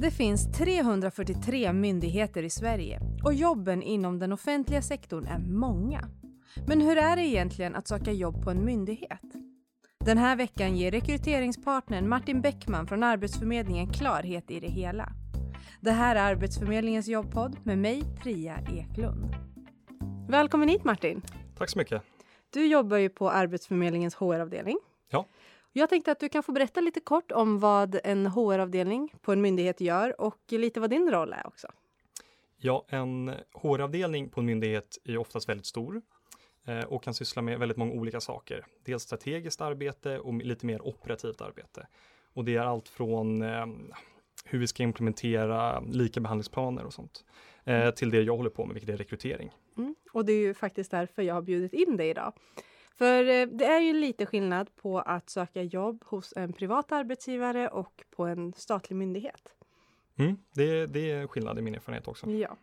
Det finns 343 myndigheter i Sverige och jobben inom den offentliga sektorn är många. Men hur är det egentligen att söka jobb på en myndighet? Den här veckan ger rekryteringspartnern Martin Bäckman från Arbetsförmedlingen klarhet i det hela. Det här är Arbetsförmedlingens jobbpodd med mig, Priya Eklund. Välkommen hit Martin! Tack så mycket! Du jobbar ju på Arbetsförmedlingens HR-avdelning. Ja. Jag tänkte att du kan få berätta lite kort om vad en HR-avdelning på en myndighet gör och lite vad din roll är också. Ja, en HR-avdelning på en myndighet är oftast väldigt stor eh, och kan syssla med väldigt många olika saker. Dels strategiskt arbete och lite mer operativt arbete. Och det är allt från eh, hur vi ska implementera lika behandlingsplaner och sånt eh, till det jag håller på med, vilket är rekrytering. Mm. Och det är ju faktiskt därför jag har bjudit in dig idag. För eh, det är ju lite skillnad på att söka jobb hos en privat arbetsgivare och på en statlig myndighet. Mm, det, det är skillnad i min erfarenhet också. Ja.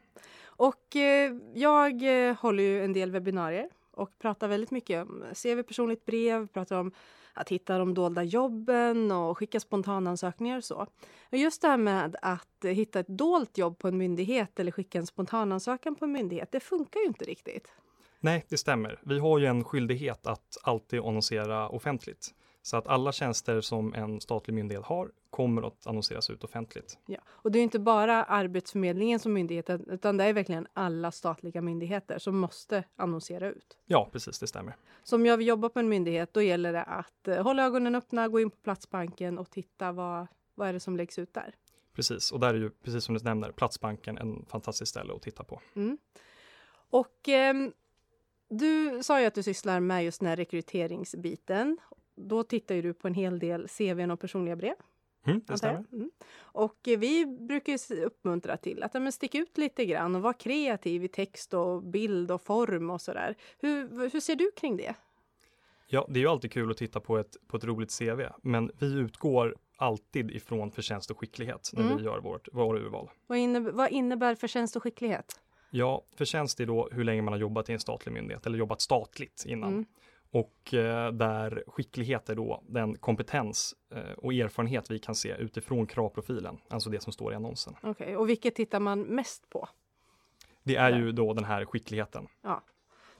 Och eh, jag eh, håller ju en del webbinarier och pratar väldigt mycket om CV personligt brev, pratar om att hitta de dolda jobben och skicka spontanansökningar och så. Och just det här med att hitta ett dolt jobb på en myndighet eller skicka en spontanansökan på en myndighet, det funkar ju inte riktigt. Nej, det stämmer. Vi har ju en skyldighet att alltid annonsera offentligt. Så att alla tjänster som en statlig myndighet har kommer att annonseras ut offentligt. Ja, och det är inte bara Arbetsförmedlingen som myndighet, utan det är verkligen alla statliga myndigheter som måste annonsera ut. Ja, precis, det stämmer. Så om jag vill jobba på en myndighet, då gäller det att eh, hålla ögonen öppna, gå in på Platsbanken och titta vad, vad är det som läggs ut där. Precis, och där är ju precis som du nämner Platsbanken en fantastisk ställe att titta på. Mm. Och eh, du sa ju att du sysslar med just den här rekryteringsbiten. Då tittar ju du på en hel del CVn och personliga brev. Mm, det stämmer. Mm. Och vi brukar uppmuntra till att ja, sticka ut lite grann och vara kreativ i text och bild och form och sådär. Hur, hur ser du kring det? Ja, det är ju alltid kul att titta på ett, på ett roligt CV, men vi utgår alltid ifrån förtjänst och skicklighet när mm. vi gör vårt, våra urval. Vad innebär, vad innebär förtjänst och skicklighet? Ja, förtjänst är då hur länge man har jobbat i en statlig myndighet eller jobbat statligt innan. Mm. Och eh, där skicklighet är då den kompetens eh, och erfarenhet vi kan se utifrån kravprofilen, alltså det som står i annonsen. Okej, okay. och vilket tittar man mest på? Det är ju då den här skickligheten. Ja.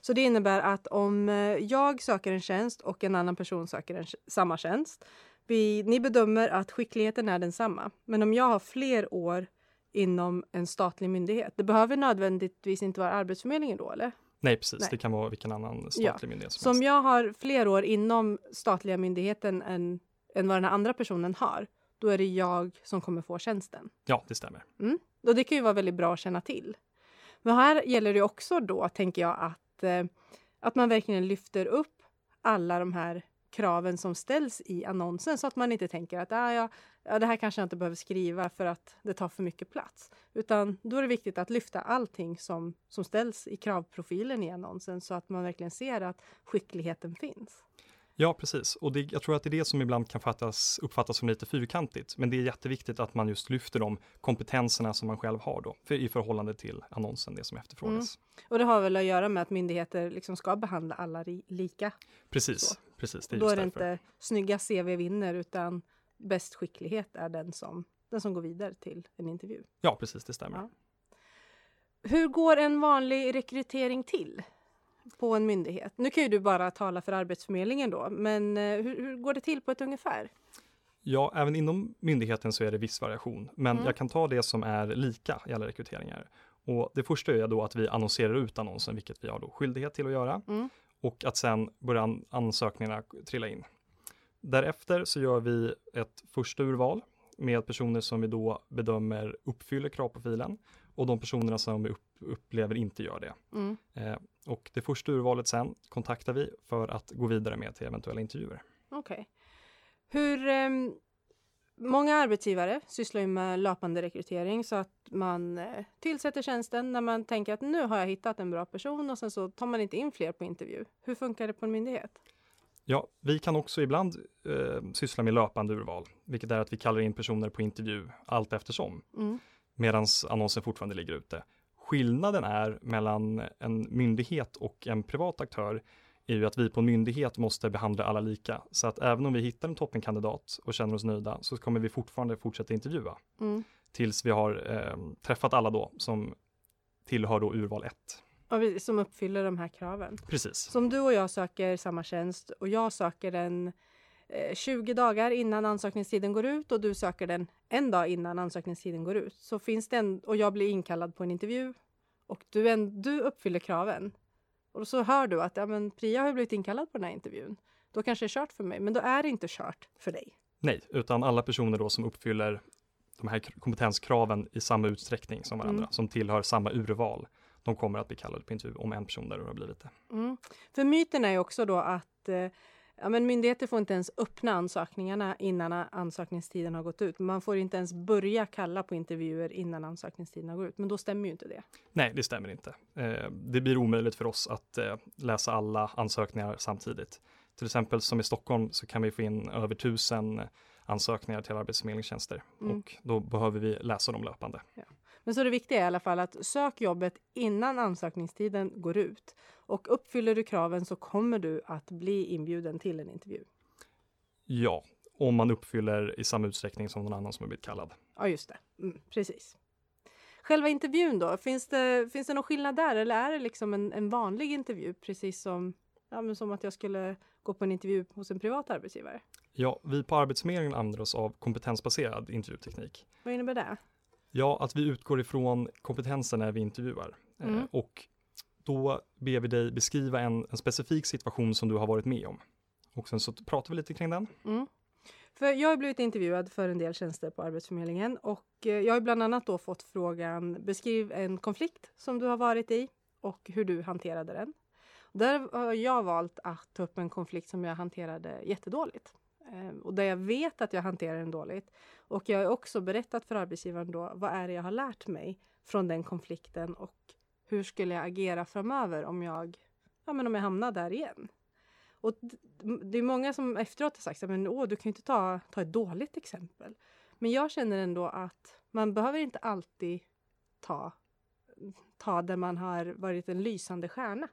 Så det innebär att om eh, jag söker en tjänst och en annan person söker en, samma tjänst. Vi, ni bedömer att skickligheten är densamma. Men om jag har fler år inom en statlig myndighet. Det behöver nödvändigtvis inte vara Arbetsförmedlingen då, eller? Nej, precis. Nej. Det kan vara vilken annan statlig ja. myndighet som Så om jag har fler år inom statliga myndigheten än, än vad den andra personen har, då är det jag som kommer få tjänsten. Ja, det stämmer. Mm. Och det kan ju vara väldigt bra att känna till. Men här gäller det också då, tänker jag, att, eh, att man verkligen lyfter upp alla de här kraven som ställs i annonsen så att man inte tänker att ah, ja, ja, det här kanske jag inte behöver skriva för att det tar för mycket plats. Utan då är det viktigt att lyfta allting som, som ställs i kravprofilen i annonsen så att man verkligen ser att skickligheten finns. Ja, precis. Och det, jag tror att det är det som ibland kan fattas, uppfattas som lite fyrkantigt. Men det är jätteviktigt att man just lyfter de kompetenserna som man själv har då, för, i förhållande till annonsen, det som efterfrågas. Mm. Och det har väl att göra med att myndigheter liksom ska behandla alla lika? Precis, Så. precis. Det är då är det därför. inte snygga CV vinner, utan bäst skicklighet är den som, den som går vidare till en intervju. Ja, precis, det stämmer. Ja. Hur går en vanlig rekrytering till? på en myndighet? Nu kan ju du bara tala för Arbetsförmedlingen då, men eh, hur, hur går det till på ett ungefär? Ja, även inom myndigheten så är det viss variation, men mm. jag kan ta det som är lika i alla rekryteringar. Och det första är då att vi annonserar ut annonsen, vilket vi har då skyldighet till att göra, mm. och att sen börjar ansökningarna trilla in. Därefter så gör vi ett första urval med personer som vi då bedömer uppfyller kravprofilen och de personerna som vi upp, upplever inte gör det. Mm. Eh, och det första urvalet sen kontaktar vi för att gå vidare med till eventuella intervjuer. Okej. Okay. Hur eh, Många arbetsgivare sysslar ju med löpande rekrytering så att man eh, tillsätter tjänsten när man tänker att nu har jag hittat en bra person och sen så tar man inte in fler på intervju. Hur funkar det på en myndighet? Ja, vi kan också ibland eh, syssla med löpande urval, vilket är att vi kallar in personer på intervju allt eftersom. Mm medan annonsen fortfarande ligger ute. Skillnaden är mellan en myndighet och en privat aktör är ju att vi på en myndighet måste behandla alla lika. Så att även om vi hittar en toppenkandidat och känner oss nöjda så kommer vi fortfarande fortsätta intervjua. Mm. tills vi har eh, träffat alla då som tillhör då urval 1. Som uppfyller de här kraven. Precis. Som du och jag söker samma tjänst och jag söker den 20 eh, dagar innan ansökningstiden går ut och du söker den en dag innan ansökningstiden går ut. Så finns det en, och jag blir inkallad på en intervju och du, en, du uppfyller kraven. Och så hör du att ja, men Priya har blivit inkallad på den här intervjun. Då kanske det är kört för mig, men då är det inte kört för dig. Nej, utan alla personer då som uppfyller de här kompetenskraven i samma utsträckning som varandra, mm. som tillhör samma urval, de kommer att bli kallade på intervju om en person där har blivit det. Mm. För myten är ju också då att eh, ja, men myndigheter får inte ens öppna ansökningarna innan ansökningstiden har gått ut. Man får inte ens börja kalla på intervjuer innan ansökningstiden har gått ut. Men då stämmer ju inte det. Nej, det stämmer inte. Eh, det blir omöjligt för oss att eh, läsa alla ansökningar samtidigt. Till exempel som i Stockholm så kan vi få in över tusen ansökningar till arbetsförmedlingstjänster mm. och då behöver vi läsa dem löpande. Ja. Men så det viktiga är i alla fall att sök jobbet innan ansökningstiden går ut. Och uppfyller du kraven så kommer du att bli inbjuden till en intervju. Ja, om man uppfyller i samma utsträckning som någon annan som har blivit kallad. Ja, just det. Mm, precis. Själva intervjun då, finns det, finns det någon skillnad där eller är det liksom en, en vanlig intervju precis som, ja, men som att jag skulle gå på en intervju hos en privat arbetsgivare? Ja, vi på Arbetsförmedlingen använder oss av kompetensbaserad intervjuteknik. Vad innebär det? Ja, att vi utgår ifrån kompetensen när vi intervjuar. Eh, mm. och då ber vi dig beskriva en, en, specifik situation som du har varit med om. Och sen så pratar vi lite kring den. Mm. För jag har blivit intervjuad för en del tjänster på Arbetsförmedlingen och eh, jag har bland annat då fått frågan beskriv en konflikt som du har varit i och hur du hanterade den. Där har jag valt att ta upp en konflikt som jag hanterade jättedåligt. Ehm, och där jag vet att jag hanterar den dåligt. Och jag har också berättat för arbetsgivaren då vad är det jag har lärt mig från den konflikten och hur skulle jag agera framöver om jag, ja, men om jag hamnar där igen. Och det är många som efteråt har sagt att åh, du kan ju inte ta, ta ett dåligt exempel. Men jag känner ändå att man behöver inte alltid ta, ta där man har varit en lysande stjärna.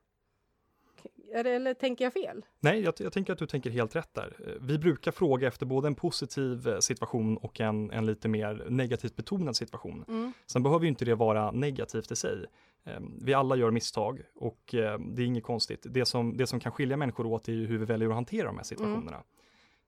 Eller, eller tänker jag fel? Nej, jag, jag, tänker att du tänker helt rätt där. Vi brukar fråga efter både en positiv eh, situation och en, en lite mer negativt betonad situation. Mm. Sen behöver ju inte det vara negativt i sig. Ehm, vi alla gör misstag och eh, det är inget konstigt. Det som, det som kan skilja människor åt är ju hur vi väljer att hantera de här situationerna. Mm.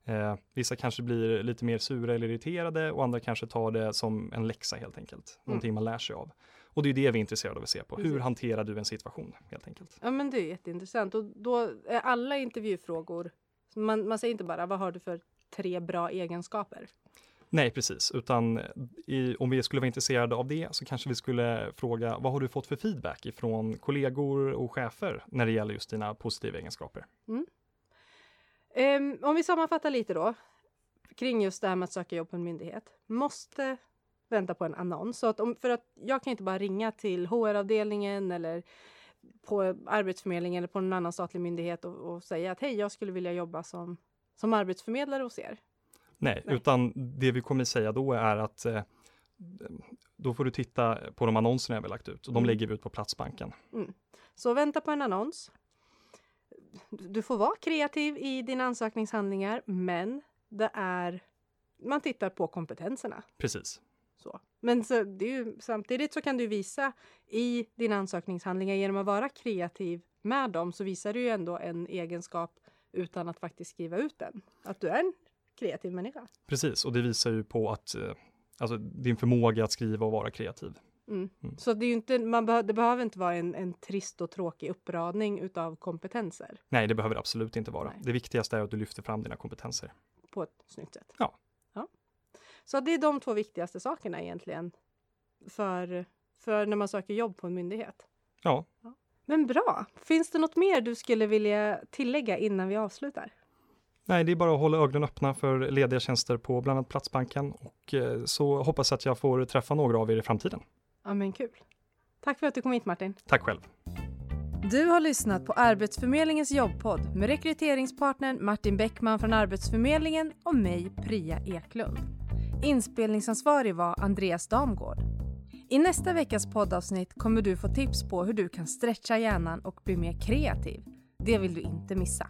Eh, vissa kanske blir lite mer sura eller irriterade och andra kanske tar det som en läxa helt enkelt. Mm. Någonting man lär sig av. Och det är det vi är intresserade av att se på. Hur hanterar du en situation helt enkelt? Ja men det är jätteintressant och då är alla intervjufrågor, man, man säger inte bara vad har du för tre bra egenskaper? Nej, precis, utan i, om vi skulle vara intresserade av det så kanske vi skulle fråga vad har du fått för feedback ifrån kollegor och chefer när det gäller just dina positiva egenskaper? Mm. Um, om vi sammanfattar lite då kring just det här med att söka jobb på en myndighet. Måste vänta på en annons. Så att om, för att jag kan inte bara ringa till HR-avdelningen eller på Arbetsförmedlingen eller på någon annan statlig myndighet och, och, säga att hej, jag skulle vilja jobba som, som arbetsförmedlare hos er. Nej, Nej, utan det vi kommer säga då är att eh, då får du titta på de annonserna vi har lagt ut och de mm. lägger vi ut på Platsbanken. Mm. Så vänta på en annons. Du får vara kreativ i dina ansökningshandlingar, men det är man tittar på kompetenserna. Precis. Så. Men så, det är ju, samtidigt så kan du visa i dina ansökningshandlingar genom att vara kreativ med dem så visar du ju ändå en egenskap utan att faktiskt skriva ut den. Att du är en kreativ människa. Precis, och det visar ju på att eh, alltså, din förmåga att skriva och vara kreativ. Mm. Mm. Så det, är inte, man be det behöver inte vara en, en trist och tråkig uppradning utav kompetenser. Nej, det behöver det absolut inte vara. Nej. Det viktigaste är att du lyfter fram dina kompetenser. På ett snyggt sätt. Ja. Så det är de två viktigaste sakerna egentligen för, för när man söker jobb på en myndighet. Ja. ja. Men bra! Finns det något mer du skulle vilja tillägga innan vi avslutar? Nej, det är bara att hålla ögonen öppna för lediga tjänster på bland annat Platsbanken och eh, så hoppas att jag får träffa några av er i framtiden. Ja, men kul. Tack för att du kom hit Martin. Tack själv. Du har lyssnat på Arbetsförmedlingens jobbpodd med rekryteringspartnern Martin Bäckman från Arbetsförmedlingen och mig, Priya Eklund. Inspelningsansvarig var Andreas Damgård. I nästa veckas poddavsnitt kommer du få tips på hur du kan stretcha hjärnan och bli mer kreativ. Det vill du inte missa.